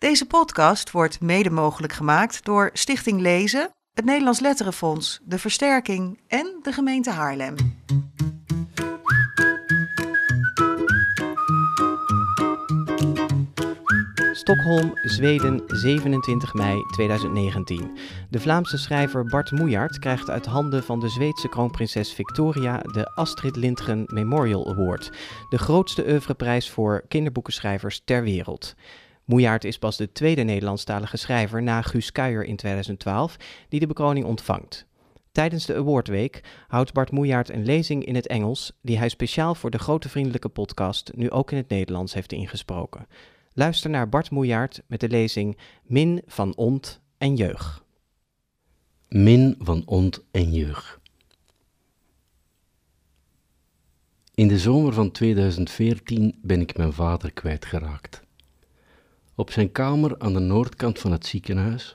Deze podcast wordt mede mogelijk gemaakt door Stichting Lezen, het Nederlands Letterenfonds, de Versterking en de gemeente Haarlem. Stockholm, Zweden, 27 mei 2019. De Vlaamse schrijver Bart Moejaert krijgt uit handen van de Zweedse kroonprinses Victoria de Astrid Lindgren Memorial Award, de grootste oeuvreprijs voor kinderboekenschrijvers ter wereld. Moejaert is pas de tweede Nederlandstalige schrijver na Guus Kuijer in 2012 die de bekroning ontvangt. Tijdens de Awardweek houdt Bart Moejaert een lezing in het Engels die hij speciaal voor de Grote Vriendelijke podcast nu ook in het Nederlands heeft ingesproken. Luister naar Bart Moejaert met de lezing Min van Ont en Jeug. Min van Ont en Jeug. In de zomer van 2014 ben ik mijn vader kwijtgeraakt. Op zijn kamer aan de noordkant van het ziekenhuis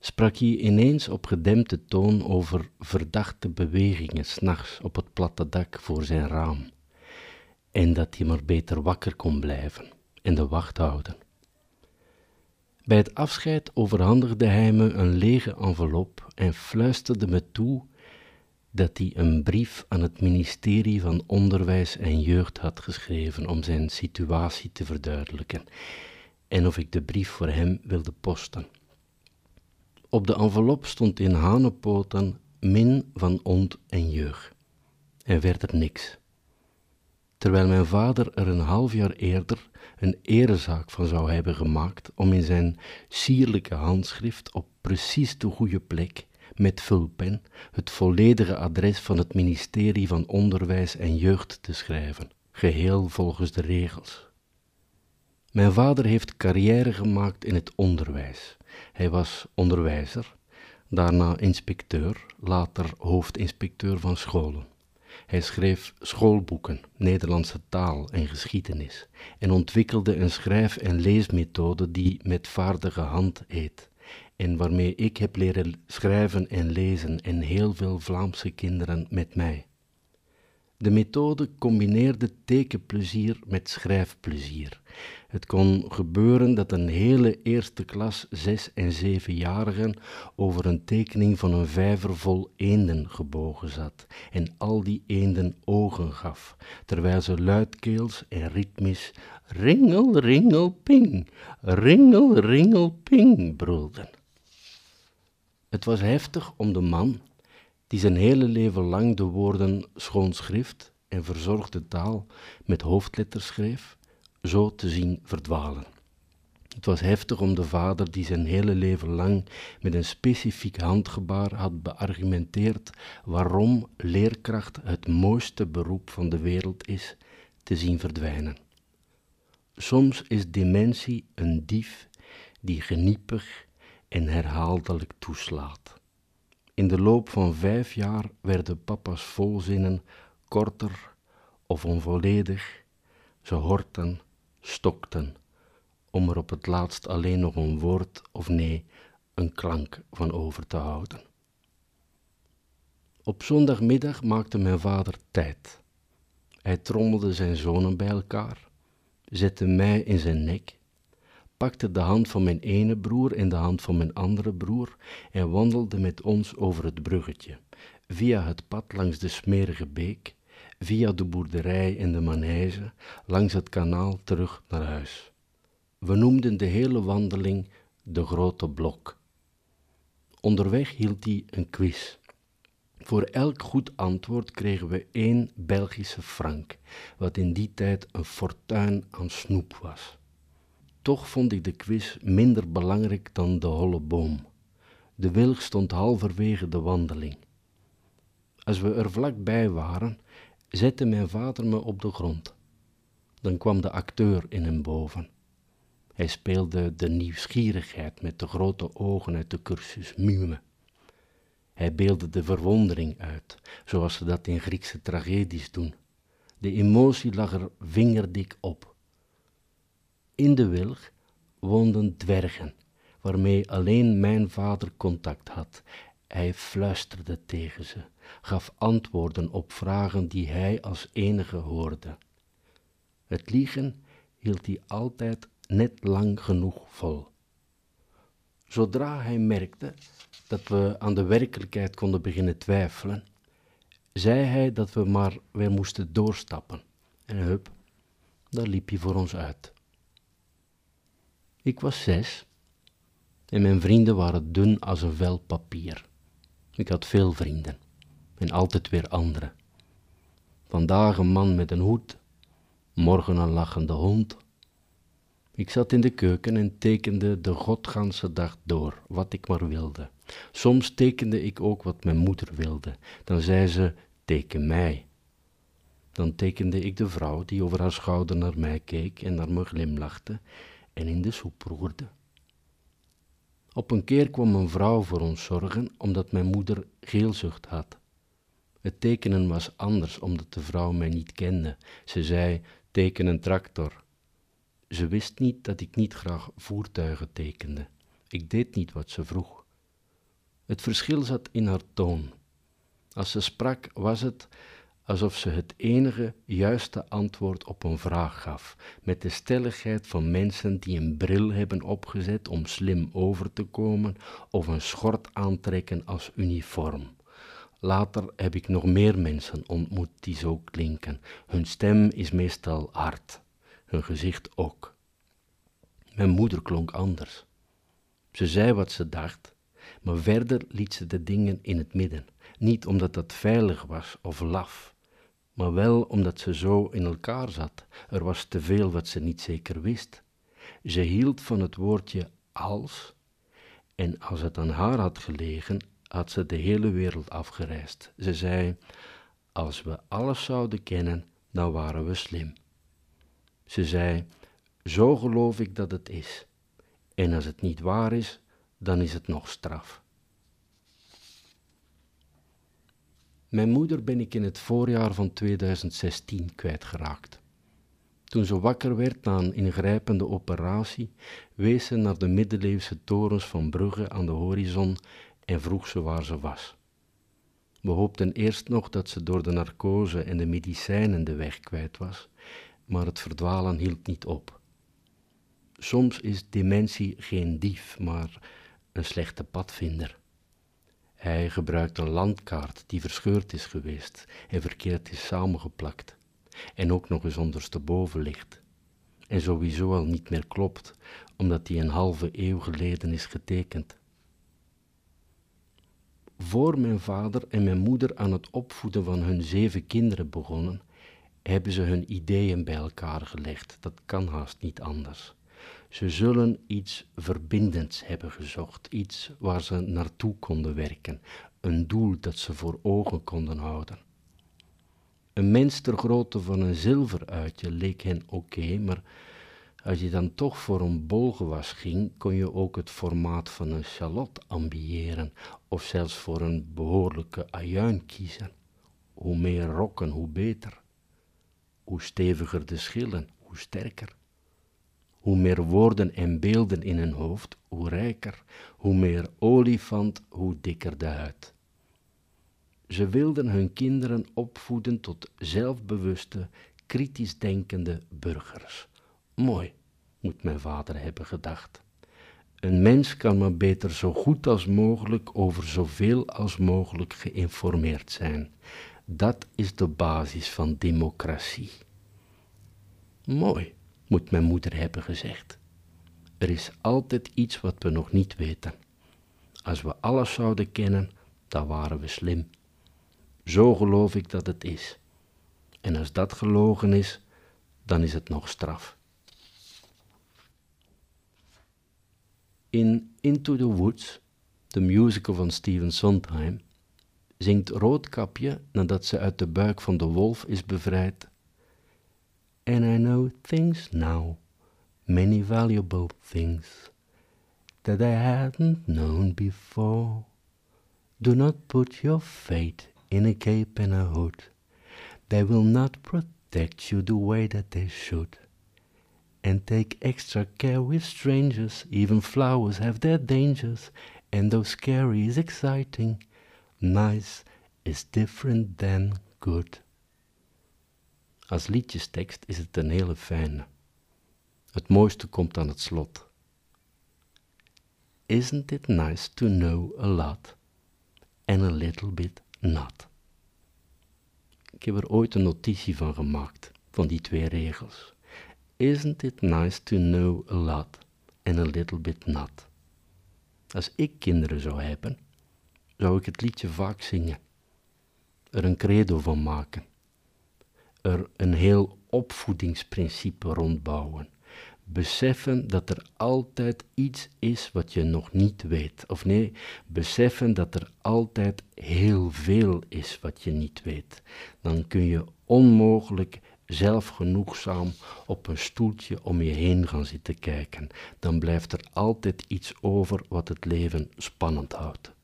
sprak hij ineens op gedempte toon over verdachte bewegingen s'nachts op het platte dak voor zijn raam en dat hij maar beter wakker kon blijven en de wacht houden. Bij het afscheid overhandigde hij me een lege envelop en fluisterde me toe dat hij een brief aan het ministerie van Onderwijs en Jeugd had geschreven om zijn situatie te verduidelijken en of ik de brief voor hem wilde posten. Op de envelop stond in hanenpoten min van ont en jeugd en werd er niks. Terwijl mijn vader er een half jaar eerder een erezaak van zou hebben gemaakt om in zijn sierlijke handschrift op precies de goede plek met vulpen het volledige adres van het ministerie van Onderwijs en Jeugd te schrijven, geheel volgens de regels. Mijn vader heeft carrière gemaakt in het onderwijs. Hij was onderwijzer, daarna inspecteur, later hoofdinspecteur van scholen. Hij schreef schoolboeken, Nederlandse taal en geschiedenis en ontwikkelde een schrijf- en leesmethode die met vaardige hand heet en waarmee ik heb leren schrijven en lezen en heel veel Vlaamse kinderen met mij. De methode combineerde tekenplezier met schrijfplezier. Het kon gebeuren dat een hele eerste klas zes- en zevenjarigen over een tekening van een vijver vol eenden gebogen zat en al die eenden ogen gaf, terwijl ze luidkeels en ritmisch ringel, ringel, ping, ringel, ringel, ping brulden. Het was heftig om de man, die zijn hele leven lang de woorden schoonschrift en verzorgde taal met hoofdletters schreef, zo te zien verdwalen. Het was heftig om de vader die zijn hele leven lang met een specifiek handgebaar had beargumenteerd waarom leerkracht het mooiste beroep van de wereld is, te zien verdwijnen. Soms is dementie een dief die geniepig en herhaaldelijk toeslaat. In de loop van vijf jaar werden papa's volzinnen korter of onvolledig, ze horten, stokten, om er op het laatst alleen nog een woord of nee, een klank van over te houden. Op zondagmiddag maakte mijn vader tijd. Hij trommelde zijn zonen bij elkaar, zette mij in zijn nek pakte de hand van mijn ene broer en de hand van mijn andere broer en wandelde met ons over het bruggetje, via het pad langs de smerige beek, via de boerderij en de manege, langs het kanaal terug naar huis. We noemden de hele wandeling de grote blok. Onderweg hield hij een quiz. Voor elk goed antwoord kregen we één Belgische frank, wat in die tijd een fortuin aan snoep was. Toch vond ik de quiz minder belangrijk dan de holle boom. De wilg stond halverwege de wandeling. Als we er vlakbij waren, zette mijn vader me op de grond. Dan kwam de acteur in hem boven. Hij speelde de nieuwsgierigheid met de grote ogen uit de cursus Mume. Hij beelde de verwondering uit, zoals ze dat in Griekse tragedies doen. De emotie lag er vingerdik op. In de wilg woonden dwergen, waarmee alleen mijn vader contact had. Hij fluisterde tegen ze, gaf antwoorden op vragen die hij als enige hoorde. Het liegen hield hij altijd net lang genoeg vol. Zodra hij merkte dat we aan de werkelijkheid konden beginnen twijfelen, zei hij dat we maar weer moesten doorstappen. En hup, daar liep hij voor ons uit. Ik was zes en mijn vrienden waren dun als een vel papier. Ik had veel vrienden en altijd weer andere. Vandaag een man met een hoed, morgen een lachende hond. Ik zat in de keuken en tekende de godganse dag door, wat ik maar wilde. Soms tekende ik ook wat mijn moeder wilde. Dan zei ze, teken mij. Dan tekende ik de vrouw die over haar schouder naar mij keek en naar me glimlachte en in de soep roerde. Op een keer kwam een vrouw voor ons zorgen omdat mijn moeder geelzucht had. Het tekenen was anders omdat de vrouw mij niet kende. Ze zei: teken een tractor. Ze wist niet dat ik niet graag voertuigen tekende. Ik deed niet wat ze vroeg. Het verschil zat in haar toon. Als ze sprak, was het alsof ze het enige juiste antwoord op een vraag gaf, met de stelligheid van mensen die een bril hebben opgezet om slim over te komen of een schort aantrekken als uniform. Later heb ik nog meer mensen ontmoet die zo klinken. Hun stem is meestal hard, hun gezicht ook. Mijn moeder klonk anders. Ze zei wat ze dacht, maar verder liet ze de dingen in het midden. Niet omdat dat veilig was of laf, maar wel omdat ze zo in elkaar zat. Er was te veel wat ze niet zeker wist. Ze hield van het woordje als, en als het aan haar had gelegen, had ze de hele wereld afgereisd. Ze zei: Als we alles zouden kennen, dan waren we slim. Ze zei: Zo geloof ik dat het is. En als het niet waar is, dan is het nog straf. Mijn moeder ben ik in het voorjaar van 2016 kwijtgeraakt. Toen ze wakker werd na een ingrijpende operatie, wees ze naar de middeleeuwse torens van Brugge aan de horizon en vroeg ze waar ze was. We hoopten eerst nog dat ze door de narcose en de medicijnen de weg kwijt was, maar het verdwalen hield niet op. Soms is dementie geen dief, maar een slechte padvinder. Hij gebruikt een landkaart die verscheurd is geweest en verkeerd is samengeplakt, en ook nog eens ondersteboven ligt, en sowieso al niet meer klopt, omdat die een halve eeuw geleden is getekend voor mijn vader en mijn moeder aan het opvoeden van hun zeven kinderen begonnen, hebben ze hun ideeën bij elkaar gelegd. Dat kan haast niet anders. Ze zullen iets verbindends hebben gezocht, iets waar ze naartoe konden werken, een doel dat ze voor ogen konden houden. Een mens ter grootte van een zilveruitje leek hen oké, maar als je dan toch voor een bolgewas ging, kon je ook het formaat van een shallot ambiëren of zelfs voor een behoorlijke ajuin kiezen. Hoe meer rokken, hoe beter. Hoe steviger de schillen, hoe sterker. Hoe meer woorden en beelden in een hoofd, hoe rijker. Hoe meer olifant, hoe dikker de huid. Ze wilden hun kinderen opvoeden tot zelfbewuste, kritisch denkende burgers. Mooi, moet mijn vader hebben gedacht. Een mens kan maar beter zo goed als mogelijk over zoveel als mogelijk geïnformeerd zijn. Dat is de basis van democratie. Mooi, moet mijn moeder hebben gezegd. Er is altijd iets wat we nog niet weten. Als we alles zouden kennen, dan waren we slim. Zo geloof ik dat het is. En als dat gelogen is, dan is het nog straf. In Into the Woods, de musical van Stephen Sondheim, zingt Roodkapje nadat ze uit de buik van de wolf is bevrijd. And I know things now, many valuable things, that I hadn't known before. Do not put your fate in a cape and a hood. They will not protect you the way that they should and take extra care with strangers. Even flowers have their dangers, and though scary is exciting, nice is different than good. Als liedjestekst is het een hele fijne. Het mooiste komt aan het slot. Isn't it nice to know a lot and a little bit not? Ik heb er ooit een notitie van gemaakt, van die twee regels. Isn't it nice to know a lot and a little bit not? Als ik kinderen zou hebben, zou ik het liedje vaak zingen, er een credo van maken, er een heel opvoedingsprincipe rondbouwen, beseffen dat er altijd iets is wat je nog niet weet. Of nee, beseffen dat er altijd heel veel is wat je niet weet. Dan kun je onmogelijk zelfgenoegzaam op een stoeltje om je heen gaan zitten kijken. Dan blijft er altijd iets over wat het leven spannend houdt.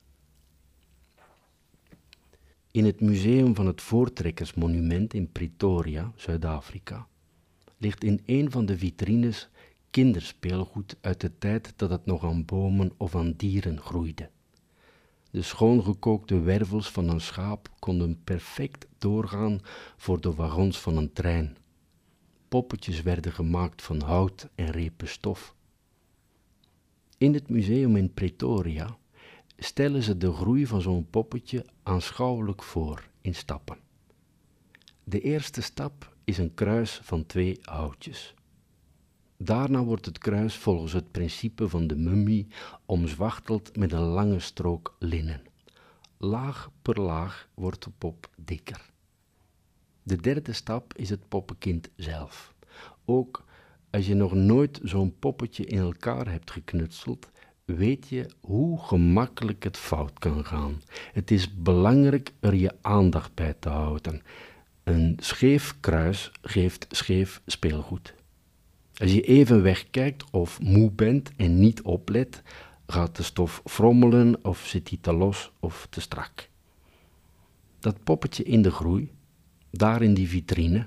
In het museum van het Voortrekkersmonument in Pretoria, Zuid-Afrika, ligt in een van de vitrines kinderspeelgoed uit de tijd dat het nog aan bomen of aan dieren groeide. De schoongekookte wervels van een schaap konden perfect doorgaan voor de wagons van een trein. Poppetjes werden gemaakt van hout en repen stof. In het museum in Pretoria stellen ze de groei van zo'n poppetje aanschouwelijk voor in stappen. De eerste stap is een kruis van twee houtjes. Daarna wordt het kruis volgens het principe van de mummie omzwachteld met een lange strook linnen. Laag per laag wordt de pop dikker. De derde stap is het poppenkind zelf. Ook als je nog nooit zo'n poppetje in elkaar hebt geknutseld, weet je hoe gemakkelijk het fout kan gaan. Het is belangrijk er je aandacht bij te houden. Een scheef kruis geeft scheef speelgoed. Als je even wegkijkt of moe bent en niet oplet, gaat de stof frommelen of zit die te los of te strak. Dat poppetje in de groei, daar in die vitrine,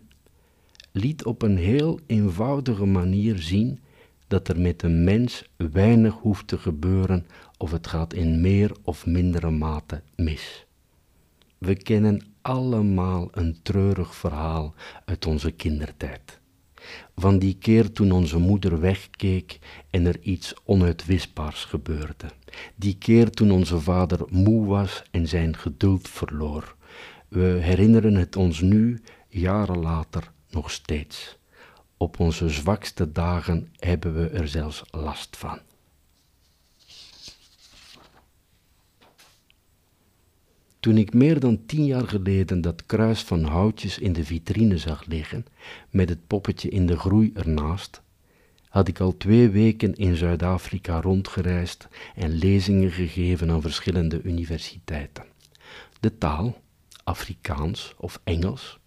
liet op een heel eenvoudige manier zien dat er met een mens weinig hoeft te gebeuren of het gaat in meer of mindere mate mis. We kennen allemaal een treurig verhaal uit onze kindertijd. Van die keer toen onze moeder wegkeek en er iets onuitwisbaars gebeurde. Die keer toen onze vader moe was en zijn geduld verloor. We herinneren het ons nu, jaren later, nog steeds. Op onze zwakste dagen hebben we er zelfs last van. Toen ik meer dan tien jaar geleden dat kruis van houtjes in de vitrine zag liggen, met het poppetje in de groei ernaast, had ik al twee weken in Zuid-Afrika rondgereisd en lezingen gegeven aan verschillende universiteiten. De taal, Afrikaans of Engels,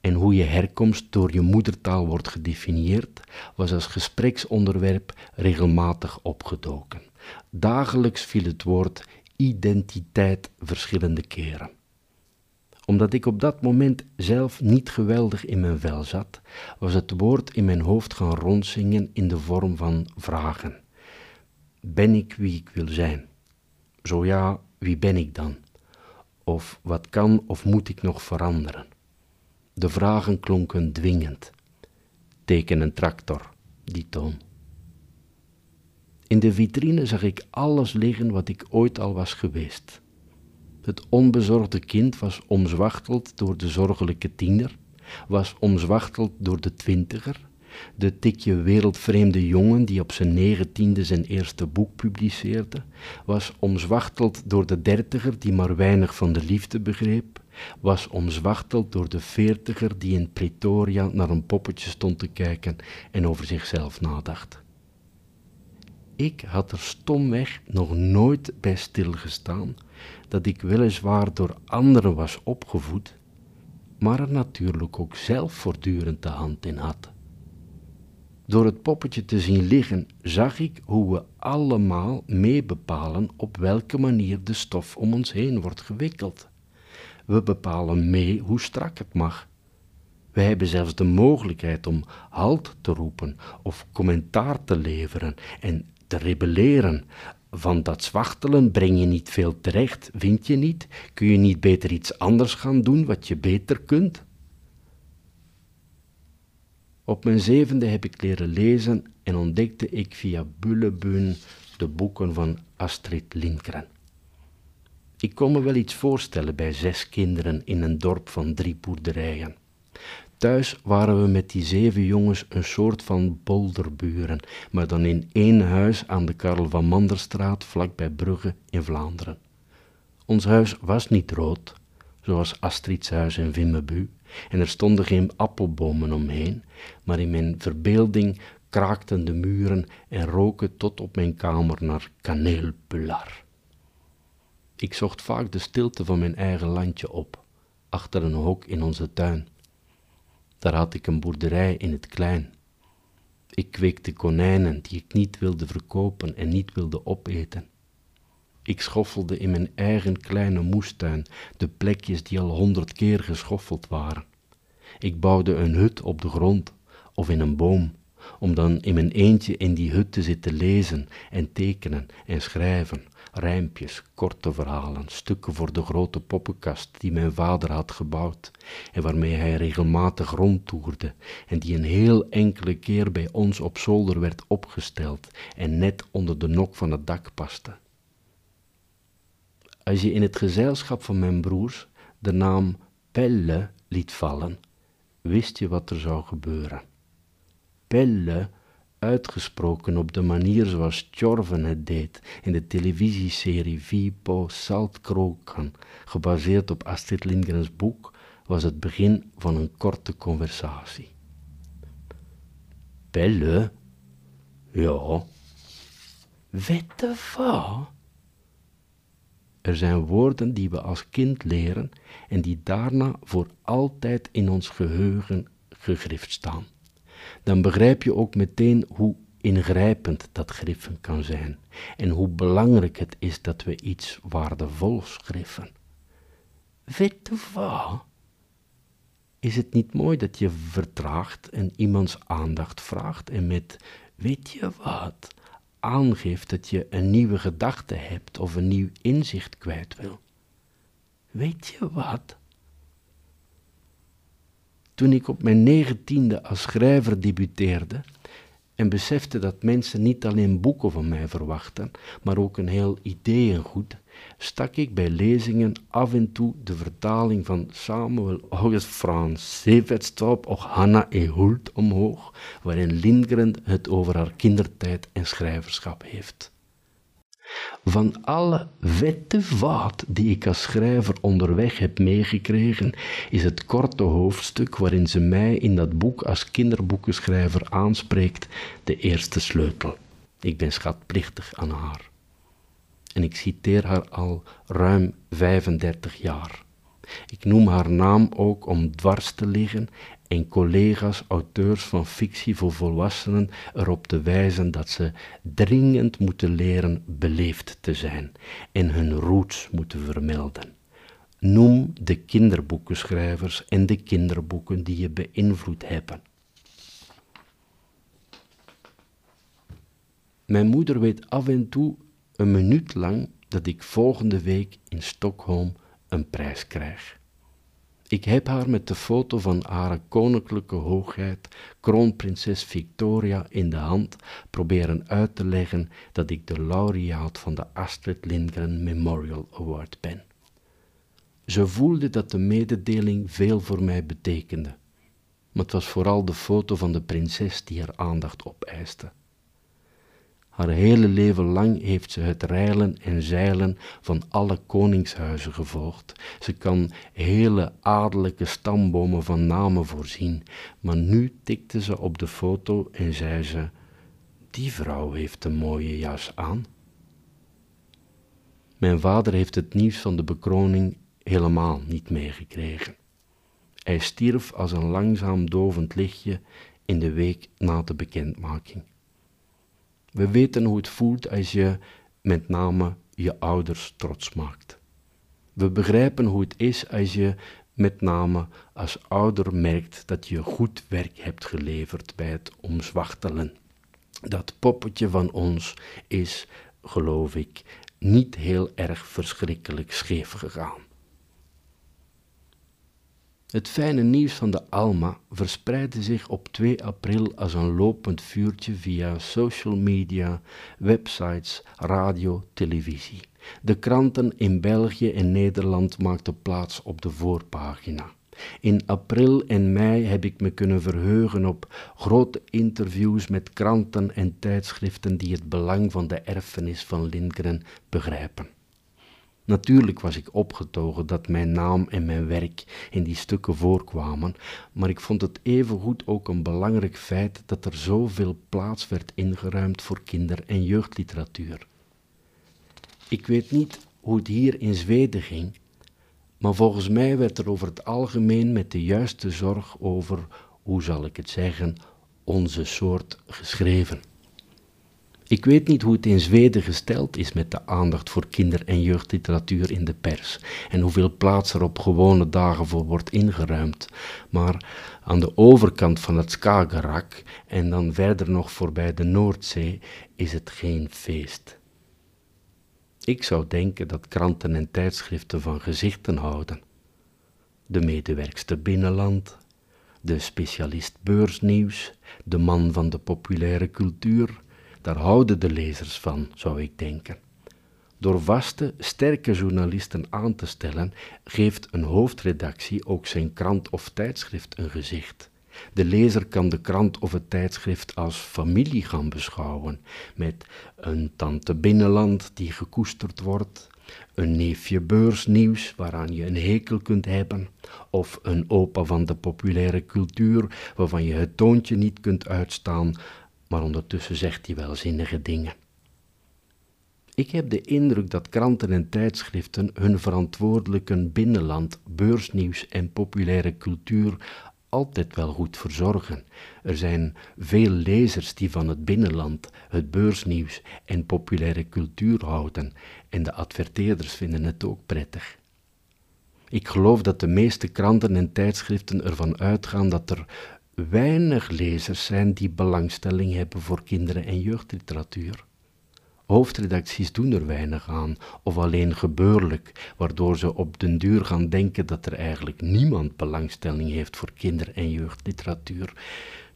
en hoe je herkomst door je moedertaal wordt gedefinieerd, was als gespreksonderwerp regelmatig opgedoken. Dagelijks viel het woord identiteit verschillende keren. Omdat ik op dat moment zelf niet geweldig in mijn vel zat, was het woord in mijn hoofd gaan rondzingen in de vorm van vragen. Ben ik wie ik wil zijn? Zo ja, wie ben ik dan? Of wat kan of moet ik nog veranderen? De vragen klonken dwingend. Teken een tractor, die toon. In de vitrine zag ik alles liggen wat ik ooit al was geweest. Het onbezorgde kind was omzwachteld door de zorgelijke tiener, was omzwachteld door de twintiger, de tikje wereldvreemde jongen die op zijn negentiende zijn eerste boek publiceerde, was omzwachteld door de dertiger die maar weinig van de liefde begreep, was omzwachteld door de veertiger die in Pretoria naar een poppetje stond te kijken en over zichzelf nadacht. Ik had er stomweg nog nooit bij stilgestaan dat ik weliswaar door anderen was opgevoed, maar er natuurlijk ook zelf voortdurend de hand in had. Door het poppetje te zien liggen, zag ik hoe we allemaal meebepalen op welke manier de stof om ons heen wordt gewikkeld. We bepalen mee hoe strak het mag. We hebben zelfs de mogelijkheid om halt te roepen of commentaar te leveren en te rebelleren. Van dat zwachtelen breng je niet veel terecht, vind je niet? Kun je niet beter iets anders gaan doen wat je beter kunt? Op mijn zevende heb ik leren lezen en ontdekte ik via Bullebun de boeken van Astrid Lindgren. Ik kon me wel iets voorstellen bij zes kinderen in een dorp van drie boerderijen. Thuis waren we met die zeven jongens een soort van bolderburen, maar dan in één huis aan de Karel van Manderstraat, vlakbij Brugge in Vlaanderen. Ons huis was niet rood, zoals Astrid's huis in Vimmebu, en er stonden geen appelbomen omheen, maar in mijn verbeelding kraakten de muren en roken tot op mijn kamer naar kaneelpular. Ik zocht vaak de stilte van mijn eigen landje op, achter een hok in onze tuin. Daar had ik een boerderij in het klein. Ik kweekte konijnen die ik niet wilde verkopen en niet wilde opeten. Ik schoffelde in mijn eigen kleine moestuin de plekjes die al honderd keer geschoffeld waren. Ik bouwde een hut op de grond of in een boom, om dan in mijn eentje in die hut te zitten lezen en tekenen en schrijven, rijmpjes, korte verhalen, stukken voor de grote poppenkast die mijn vader had gebouwd en waarmee hij regelmatig rondtoerde en die een heel enkele keer bij ons op zolder werd opgesteld en net onder de nok van het dak paste. Als je in het gezelschap van mijn broers de naam Pelle liet vallen, wist je wat er zou gebeuren. Pelle, uitgesproken op de manier zoals Tjorven het deed in de televisieserie Vipo Saltkrokan, gebaseerd op Astrid Lindgrens boek, was het begin van een korte conversatie. Pelle? Ja. Wette wat? Er zijn woorden die we als kind leren en die daarna voor altijd in ons geheugen gegrift staan. Dan begrijp je ook meteen hoe ingrijpend dat griffen kan zijn en hoe belangrijk het is dat we iets waardevols griffen. Weet je wat? Is het niet mooi dat je vertraagt en iemands aandacht vraagt en met weet je wat aangeeft dat je een nieuwe gedachte hebt of een nieuw inzicht kwijt wil. Weet je wat? Toen ik op mijn negentiende als schrijver debuteerde en besefte dat mensen niet alleen boeken van mij verwachten, maar ook een heel ideeëngoed, stak ik bij lezingen af en toe de vertaling van Samuel August Frans Sevetstop of Hanna E. Hult omhoog, waarin Lindgren het over haar kindertijd en schrijverschap heeft. Van alle vette vaat die ik als schrijver onderweg heb meegekregen, is het korte hoofdstuk waarin ze mij in dat boek als kinderboekenschrijver aanspreekt de eerste sleutel. Ik ben schatplichtig aan haar en ik citeer haar al ruim 35 jaar. Ik noem haar naam ook om dwars te liggen en collega's, auteurs van fictie voor volwassenen erop te wijzen dat ze dringend moeten leren beleefd te zijn en hun roots moeten vermelden. Noem de kinderboekenschrijvers en de kinderboeken die je beïnvloed hebben. Mijn moeder weet af en toe een minuut lang dat ik volgende week in Stockholm een prijs krijg. Ik heb haar met de foto van haar koninklijke hoogheid, kroonprinses Victoria, in de hand proberen uit te leggen dat ik de laureaat van de Astrid Lindgren Memorial Award ben. Ze voelde dat de mededeling veel voor mij betekende, maar het was vooral de foto van de prinses die haar aandacht opeiste. Haar hele leven lang heeft ze het reilen en zeilen van alle koningshuizen gevolgd. Ze kan hele adellijke stambomen van namen voorzien, maar nu tikte ze op de foto en zei ze: Die vrouw heeft een mooie jas aan. Mijn vader heeft het nieuws van de bekroning helemaal niet meegekregen. Hij stierf als een langzaam dovend lichtje in de week na de bekendmaking. We weten hoe het voelt als je met name je ouders trots maakt. We begrijpen hoe het is als je met name als ouder merkt dat je goed werk hebt geleverd bij het omzwachtelen. Dat poppetje van ons is, geloof ik, niet heel erg verschrikkelijk scheef gegaan. Het fijne nieuws van de Alma verspreidde zich op 2 april als een lopend vuurtje via social media, websites, radio, televisie. De kranten in België en Nederland maakten plaats op de voorpagina. In april en mei heb ik me kunnen verheugen op grote interviews met kranten en tijdschriften die het belang van de erfenis van Lindgren begrijpen. Natuurlijk was ik opgetogen dat mijn naam en mijn werk in die stukken voorkwamen, maar ik vond het evengoed ook een belangrijk feit dat er zoveel plaats werd ingeruimd voor kinder- en jeugdliteratuur. Ik weet niet hoe het hier in Zweden ging, maar volgens mij werd er over het algemeen met de juiste zorg over, hoe zal ik het zeggen, onze soort geschreven. Ik weet niet hoe het in Zweden gesteld is met de aandacht voor kinder- en jeugdliteratuur in de pers en hoeveel plaats er op gewone dagen voor wordt ingeruimd. Maar aan de overkant van het Skagerrak en dan verder nog voorbij de Noordzee is het geen feest. Ik zou denken dat kranten en tijdschriften van gezichten houden. De medewerkster Binnenland, de specialist beursnieuws, de man van de populaire cultuur, daar houden de lezers van, zou ik denken. Door vaste, sterke journalisten aan te stellen, geeft een hoofdredactie ook zijn krant of tijdschrift een gezicht. De lezer kan de krant of het tijdschrift als familie gaan beschouwen, met een tante binnenland die gekoesterd wordt, een neefje beursnieuws waaraan je een hekel kunt hebben, of een opa van de populaire cultuur waarvan je het toontje niet kunt uitstaan, maar ondertussen zegt hij wel zinnige dingen. Ik heb de indruk dat kranten en tijdschriften hun verantwoordelijke binnenland, beursnieuws en populaire cultuur altijd wel goed verzorgen. Er zijn veel lezers die van het binnenland, het beursnieuws en populaire cultuur houden en de adverteerders vinden het ook prettig. Ik geloof dat de meeste kranten en tijdschriften ervan uitgaan dat er weinig lezers zijn die belangstelling hebben voor kinderen- en jeugdliteratuur. Hoofdredacties doen er weinig aan, of alleen gebeurlijk, waardoor ze op den duur gaan denken dat er eigenlijk niemand belangstelling heeft voor kinder- en jeugdliteratuur,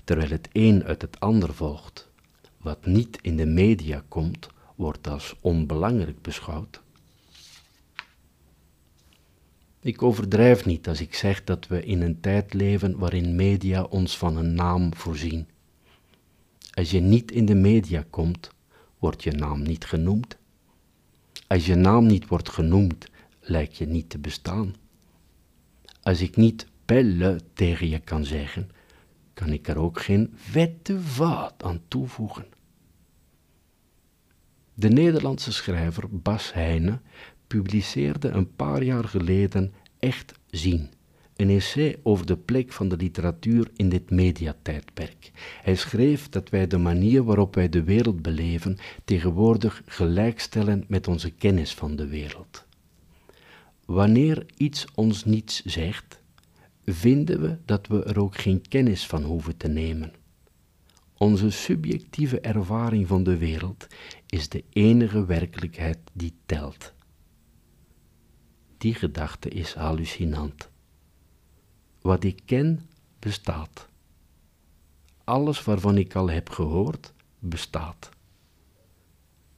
terwijl het een uit het ander volgt. Wat niet in de media komt, wordt als onbelangrijk beschouwd. Ik overdrijf niet als ik zeg dat we in een tijd leven waarin media ons van een naam voorzien. Als je niet in de media komt, wordt je naam niet genoemd. Als je naam niet wordt genoemd, lijkt je niet te bestaan. Als ik niet pelle tegen je kan zeggen, kan ik er ook geen vette vaat aan toevoegen. De Nederlandse schrijver Bas Heijnen publiceerde een paar jaar geleden Echt Zien, een essay over de plek van de literatuur in dit mediatijdperk. Hij schreef dat wij de manier waarop wij de wereld beleven tegenwoordig gelijkstellen met onze kennis van de wereld. Wanneer iets ons niets zegt, vinden we dat we er ook geen kennis van hoeven te nemen. Onze subjectieve ervaring van de wereld is de enige werkelijkheid die telt. Die gedachte is hallucinant. Wat ik ken, bestaat. Alles waarvan ik al heb gehoord, bestaat.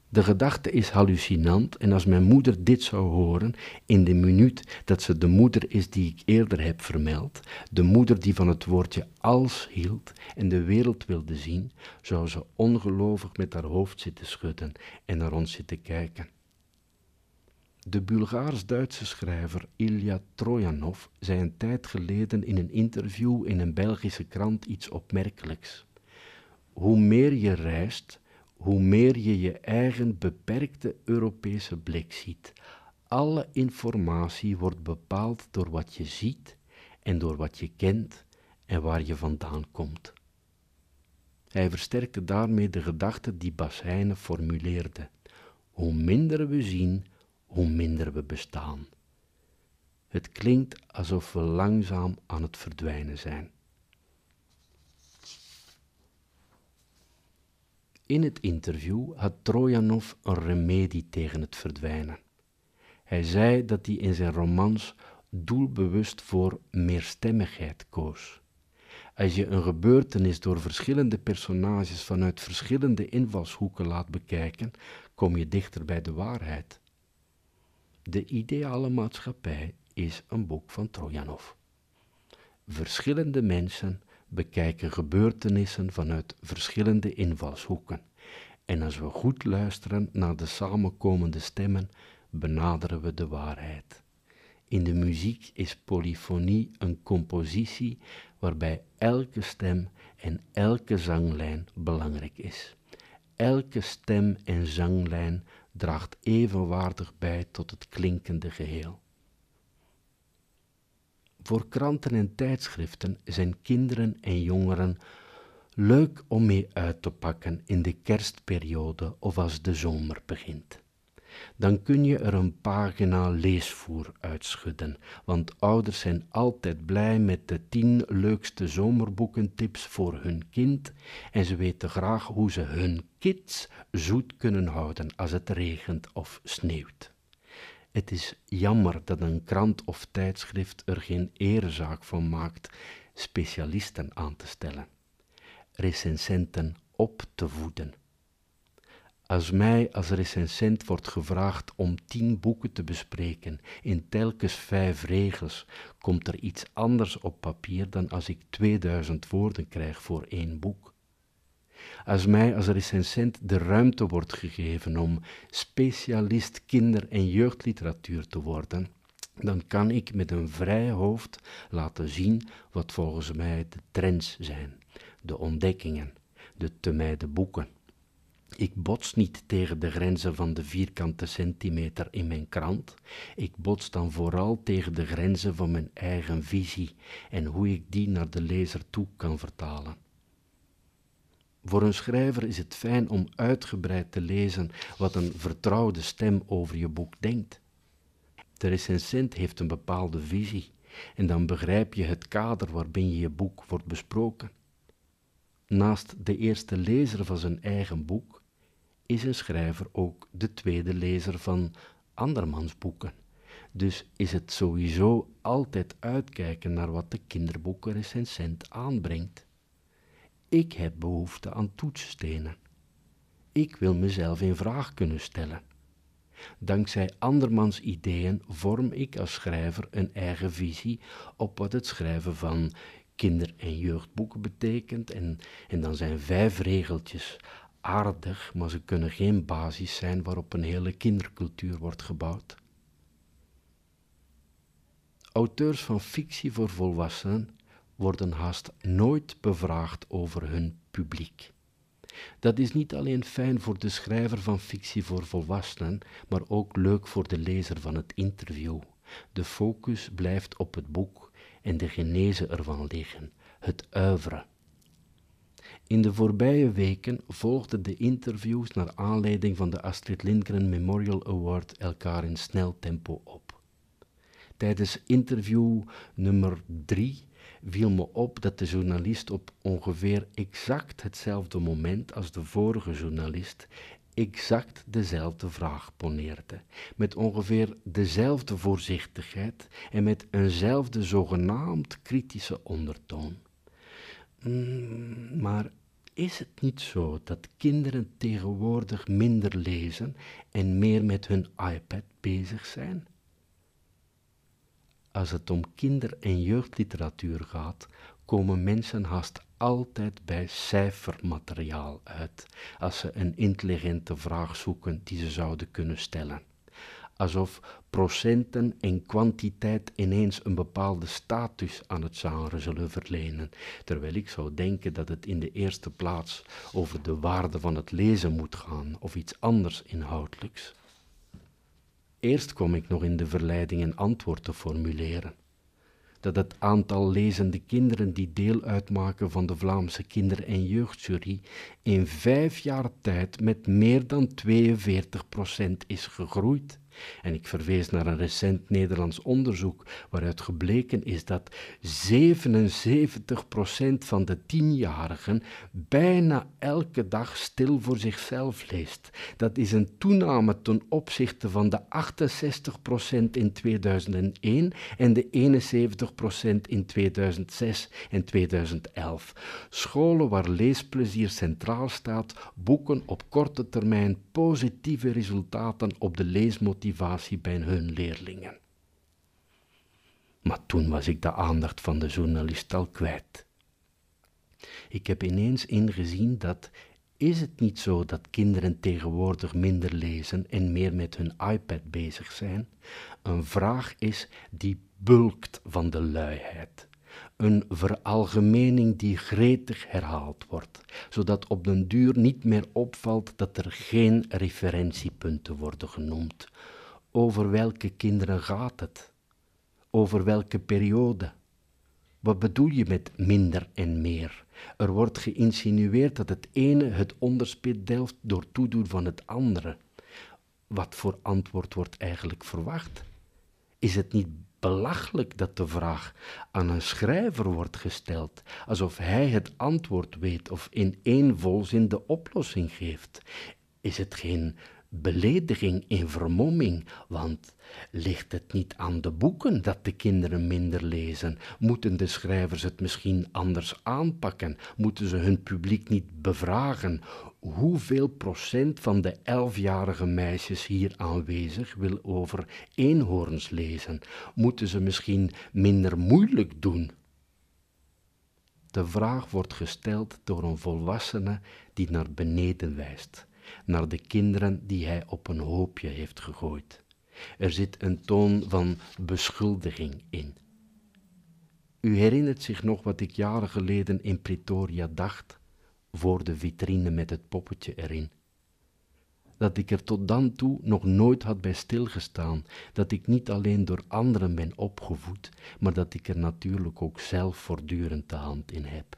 De gedachte is hallucinant en als mijn moeder dit zou horen, in de minuut dat ze de moeder is die ik eerder heb vermeld, de moeder die van het woordje als hield en de wereld wilde zien, zou ze ongelovig met haar hoofd zitten schudden en naar ons zitten kijken. De Bulgaars-Duitse schrijver Ilya Trojanov zei een tijd geleden in een interview in een Belgische krant iets opmerkelijks. Hoe meer je reist, hoe meer je je eigen beperkte Europese blik ziet. Alle informatie wordt bepaald door wat je ziet en door wat je kent en waar je vandaan komt. Hij versterkte daarmee de gedachte die Bas Heijnen formuleerde. Hoe minder we zien, hoe minder we bestaan. Het klinkt alsof we langzaam aan het verdwijnen zijn. In het interview had Trojanov een remedie tegen het verdwijnen. Hij zei dat hij in zijn romans doelbewust voor meerstemmigheid koos. Als je een gebeurtenis door verschillende personages vanuit verschillende invalshoeken laat bekijken, kom je dichter bij de waarheid. De ideale maatschappij is een boek van Trojanov. Verschillende mensen bekijken gebeurtenissen vanuit verschillende invalshoeken. En als we goed luisteren naar de samenkomende stemmen, benaderen we de waarheid. In de muziek is polyfonie een compositie waarbij elke stem en elke zanglijn belangrijk is. Elke stem en zanglijn draagt evenwaardig bij tot het klinkende geheel. Voor kranten en tijdschriften zijn kinderen en jongeren leuk om mee uit te pakken in de kerstperiode of als de zomer begint. Dan kun je er een pagina leesvoer uitschudden, want ouders zijn altijd blij met de tien leukste zomerboekentips voor hun kind en ze weten graag hoe ze hun kids zoet kunnen houden als het regent of sneeuwt. Het is jammer dat een krant of tijdschrift er geen eerzaak van maakt specialisten aan te stellen, recensenten op te voeden. Als mij als recensent wordt gevraagd om tien boeken te bespreken in telkens vijf regels, komt er iets anders op papier dan als ik 2000 woorden krijg voor één boek. Als mij als recensent de ruimte wordt gegeven om specialist kinder- en jeugdliteratuur te worden, dan kan ik met een vrij hoofd laten zien wat volgens mij de trends zijn, de ontdekkingen, de te mijden boeken. Ik bots niet tegen de grenzen van de vierkante centimeter in mijn krant. Ik bots dan vooral tegen de grenzen van mijn eigen visie en hoe ik die naar de lezer toe kan vertalen. Voor een schrijver is het fijn om uitgebreid te lezen wat een vertrouwde stem over je boek denkt. De recensent heeft een bepaalde visie en dan begrijp je het kader waarbinnen je boek wordt besproken. Naast de eerste lezer van zijn eigen boek is een schrijver ook de tweede lezer van andermans boeken. Dus is het sowieso altijd uitkijken naar wat de kinderboekenrecensent aanbrengt. Ik heb behoefte aan toetsstenen. Ik wil mezelf in vraag kunnen stellen. Dankzij andermans ideeën vorm ik als schrijver een eigen visie op wat het schrijven van kinder- en jeugdboeken betekent. En, en dan zijn vijf regeltjes aardig, maar ze kunnen geen basis zijn waarop een hele kindercultuur wordt gebouwd. Auteurs van fictie voor volwassenen worden haast nooit bevraagd over hun publiek. Dat is niet alleen fijn voor de schrijver van fictie voor volwassenen, maar ook leuk voor de lezer van het interview. De focus blijft op het boek en de genezen ervan liggen, het uiveren. In de voorbije weken volgden de interviews naar aanleiding van de Astrid Lindgren Memorial Award elkaar in snel tempo op. Tijdens interview nummer drie viel me op dat de journalist op ongeveer exact hetzelfde moment als de vorige journalist exact dezelfde vraag poneerde, met ongeveer dezelfde voorzichtigheid en met eenzelfde zogenaamd kritische ondertoon. Mm, maar is het niet zo dat kinderen tegenwoordig minder lezen en meer met hun iPad bezig zijn? Als het om kinder- en jeugdliteratuur gaat, komen mensen haast altijd bij cijfermateriaal uit als ze een intelligente vraag zoeken die ze zouden kunnen stellen. Alsof procenten en kwantiteit ineens een bepaalde status aan het genre zullen verlenen, terwijl ik zou denken dat het in de eerste plaats over de waarde van het lezen moet gaan of iets anders inhoudelijks. Eerst kwam ik nog in de verleiding een antwoord te formuleren. Dat het aantal lezende kinderen die deel uitmaken van de Vlaamse kinder- en jeugdjury in vijf jaar tijd met meer dan 42% is gegroeid En ik verwees naar een recent Nederlands onderzoek waaruit gebleken is dat 77% van de tienjarigen bijna elke dag stil voor zichzelf leest. Dat is een toename ten opzichte van de 68% in 2001 en de 71% in 2006 en 2011. Scholen waar leesplezier centraal staat, boeken op korte termijn positieve resultaten op de leesmotivatie bij hun leerlingen. Maar toen was ik de aandacht van de journalist al kwijt. Ik heb ineens ingezien dat is het niet zo dat kinderen tegenwoordig minder lezen en meer met hun iPad bezig zijn? Een vraag is die bulkt van de luiheid. Een veralgemening die gretig herhaald wordt, zodat op den duur niet meer opvalt dat er geen referentiepunten worden genoemd. Over welke kinderen gaat het? Over welke periode? Wat bedoel je met minder en meer? Er wordt geïnsinueerd dat het ene het onderspit delft door toedoen van het andere. Wat voor antwoord wordt eigenlijk verwacht? Is het niet belachelijk dat de vraag aan een schrijver wordt gesteld, alsof hij het antwoord weet of in één volzin de oplossing geeft? Is het geen belediging in vermomming, want ligt het niet aan de boeken dat de kinderen minder lezen? Moeten de schrijvers het misschien anders aanpakken? Moeten ze hun publiek niet bevragen? Hoeveel procent van de elfjarige meisjes hier aanwezig wil over eenhoorns lezen? Moeten ze misschien minder moeilijk doen? De vraag wordt gesteld door een volwassene die naar beneden wijst naar de kinderen die hij op een hoopje heeft gegooid. Er zit een toon van beschuldiging in. U herinnert zich nog wat ik jaren geleden in Pretoria dacht, voor de vitrine met het poppetje erin. Dat ik er tot dan toe nog nooit had bij stilgestaan, dat ik niet alleen door anderen ben opgevoed, maar dat ik er natuurlijk ook zelf voortdurend de hand in heb.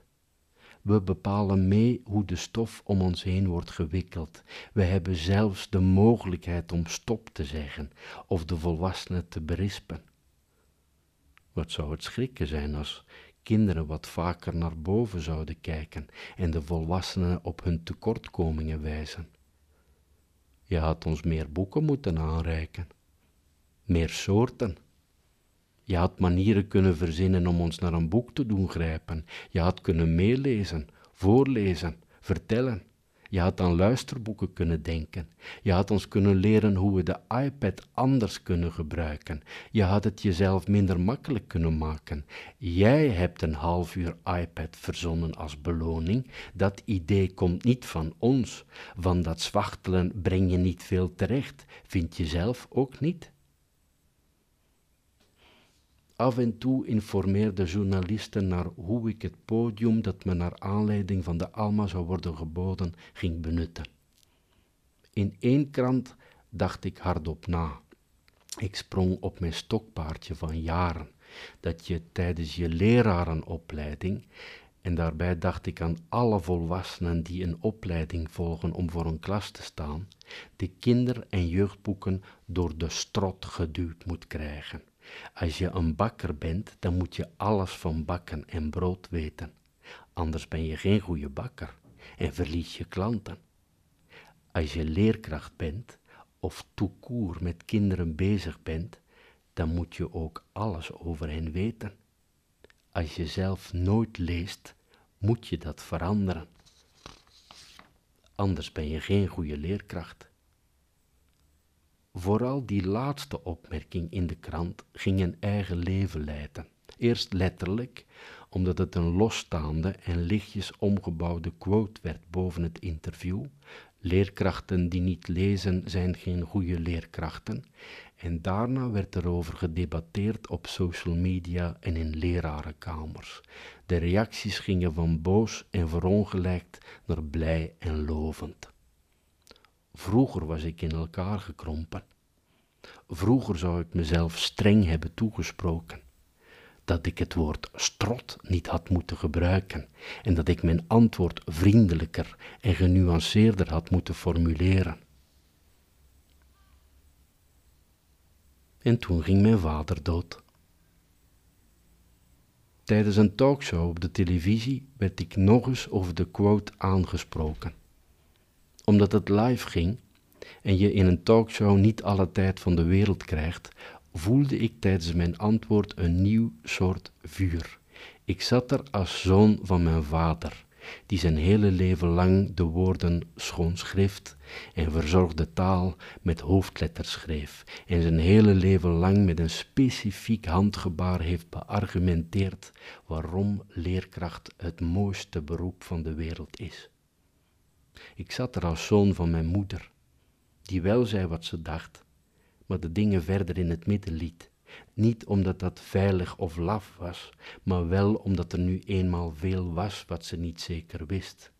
We bepalen mee hoe de stof om ons heen wordt gewikkeld. We hebben zelfs de mogelijkheid om stop te zeggen of de volwassenen te berispen. Wat zou het schrikken zijn als kinderen wat vaker naar boven zouden kijken en de volwassenen op hun tekortkomingen wijzen. Je had ons meer boeken moeten aanreiken, meer soorten je had manieren kunnen verzinnen om ons naar een boek te doen grijpen. Je had kunnen meelezen, voorlezen, vertellen. Je had aan luisterboeken kunnen denken. Je had ons kunnen leren hoe we de iPad anders kunnen gebruiken. Je had het jezelf minder makkelijk kunnen maken. Jij hebt een half uur iPad verzonnen als beloning. Dat idee komt niet van ons. Van dat zwachtelen breng je niet veel terecht. Vind je zelf ook niet? Af en toe informeerde journalisten naar hoe ik het podium dat me naar aanleiding van de Alma zou worden geboden ging benutten. In één krant dacht ik hardop na. Ik sprong op mijn stokpaardje van jaren, dat je tijdens je lerarenopleiding, en daarbij dacht ik aan alle volwassenen die een opleiding volgen om voor een klas te staan, de kinder- en jeugdboeken door de strot geduwd moet krijgen. Als je een bakker bent, dan moet je alles van bakken en brood weten. Anders ben je geen goede bakker en verlies je klanten. Als je leerkracht bent of toekoer met kinderen bezig bent, dan moet je ook alles over hen weten. Als je zelf nooit leest, moet je dat veranderen. Anders ben je geen goede leerkracht. Vooral die laatste opmerking in de krant ging een eigen leven leiden. Eerst letterlijk, omdat het een losstaande en lichtjes omgebouwde quote werd boven het interview. Leerkrachten die niet lezen zijn geen goede leerkrachten. En daarna werd erover gedebatteerd op social media en in lerarenkamers. De reacties gingen van boos en verongelijkt naar blij en lovend. Vroeger was ik in elkaar gekrompen. Vroeger zou ik mezelf streng hebben toegesproken. Dat ik het woord strot niet had moeten gebruiken en dat ik mijn antwoord vriendelijker en genuanceerder had moeten formuleren. En toen ging mijn vader dood. Tijdens een talkshow op de televisie werd ik nog eens over de quote aangesproken. Omdat het live ging en je in een talkshow niet alle tijd van de wereld krijgt, voelde ik tijdens mijn antwoord een nieuw soort vuur. Ik zat er als zoon van mijn vader, die zijn hele leven lang de woorden schoon schrift en verzorgde taal met hoofdletters schreef en zijn hele leven lang met een specifiek handgebaar heeft beargumenteerd waarom leerkracht het mooiste beroep van de wereld is. Ik zat er als zoon van mijn moeder, die wel zei wat ze dacht, maar de dingen verder in het midden liet. Niet omdat dat veilig of laf was, maar wel omdat er nu eenmaal veel was wat ze niet zeker wist.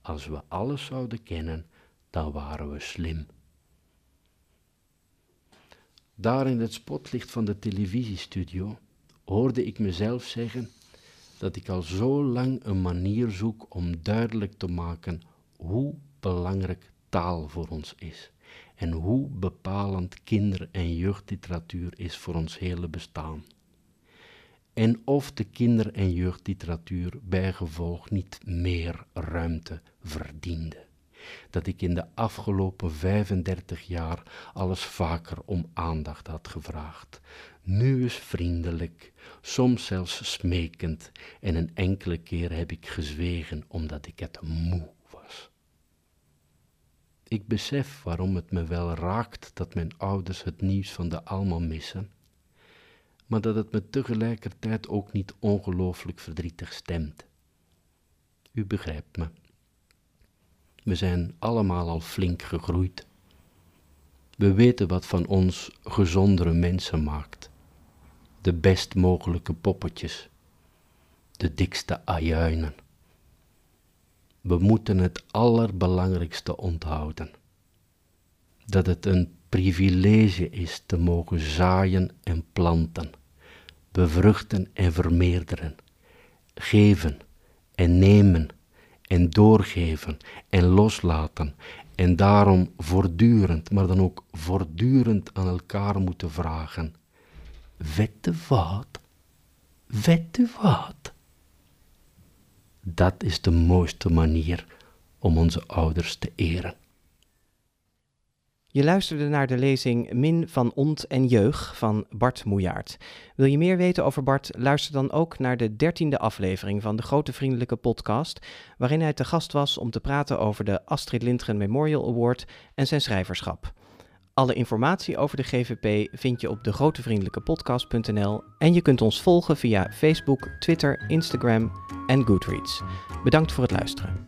Als we alles zouden kennen, dan waren we slim. Daar in het spotlicht van de televisiestudio hoorde ik mezelf zeggen dat ik al zo lang een manier zoek om duidelijk te maken hoe belangrijk taal voor ons is en hoe bepalend kinder- en jeugdliteratuur is voor ons hele bestaan. En of de kinder- en jeugdliteratuur bijgevolg niet meer ruimte verdiende. Dat ik in de afgelopen 35 jaar alles vaker om aandacht had gevraagd. Nu eens vriendelijk, soms zelfs smekend, en een enkele keer heb ik gezwegen omdat ik het moe ik besef waarom het me wel raakt dat mijn ouders het nieuws van de allemaal missen, maar dat het me tegelijkertijd ook niet ongelooflijk verdrietig stemt. U begrijpt me. We zijn allemaal al flink gegroeid. We weten wat van ons gezondere mensen maakt. De best mogelijke poppetjes, de dikste ajuinen we moeten het allerbelangrijkste onthouden. Dat het een privilege is te mogen zaaien en planten, bevruchten en vermeerderen, geven en nemen en doorgeven en loslaten en daarom voortdurend, maar dan ook voortdurend aan elkaar moeten vragen: Wette wat? Wette wat? Dat is de mooiste manier om onze ouders te eren. Je luisterde naar de lezing Min van Ont en Jeug van Bart Moejaert. Wil je meer weten over Bart? Luister dan ook naar de dertiende aflevering van de Grote Vriendelijke Podcast, waarin hij te gast was om te praten over de Astrid Lindgren Memorial Award en zijn schrijverschap. Alle informatie over de GVP vind je op degrotevriendelijkepodcast.nl en je kunt ons volgen via Facebook, Twitter, Instagram en Goodreads. Bedankt voor het luisteren.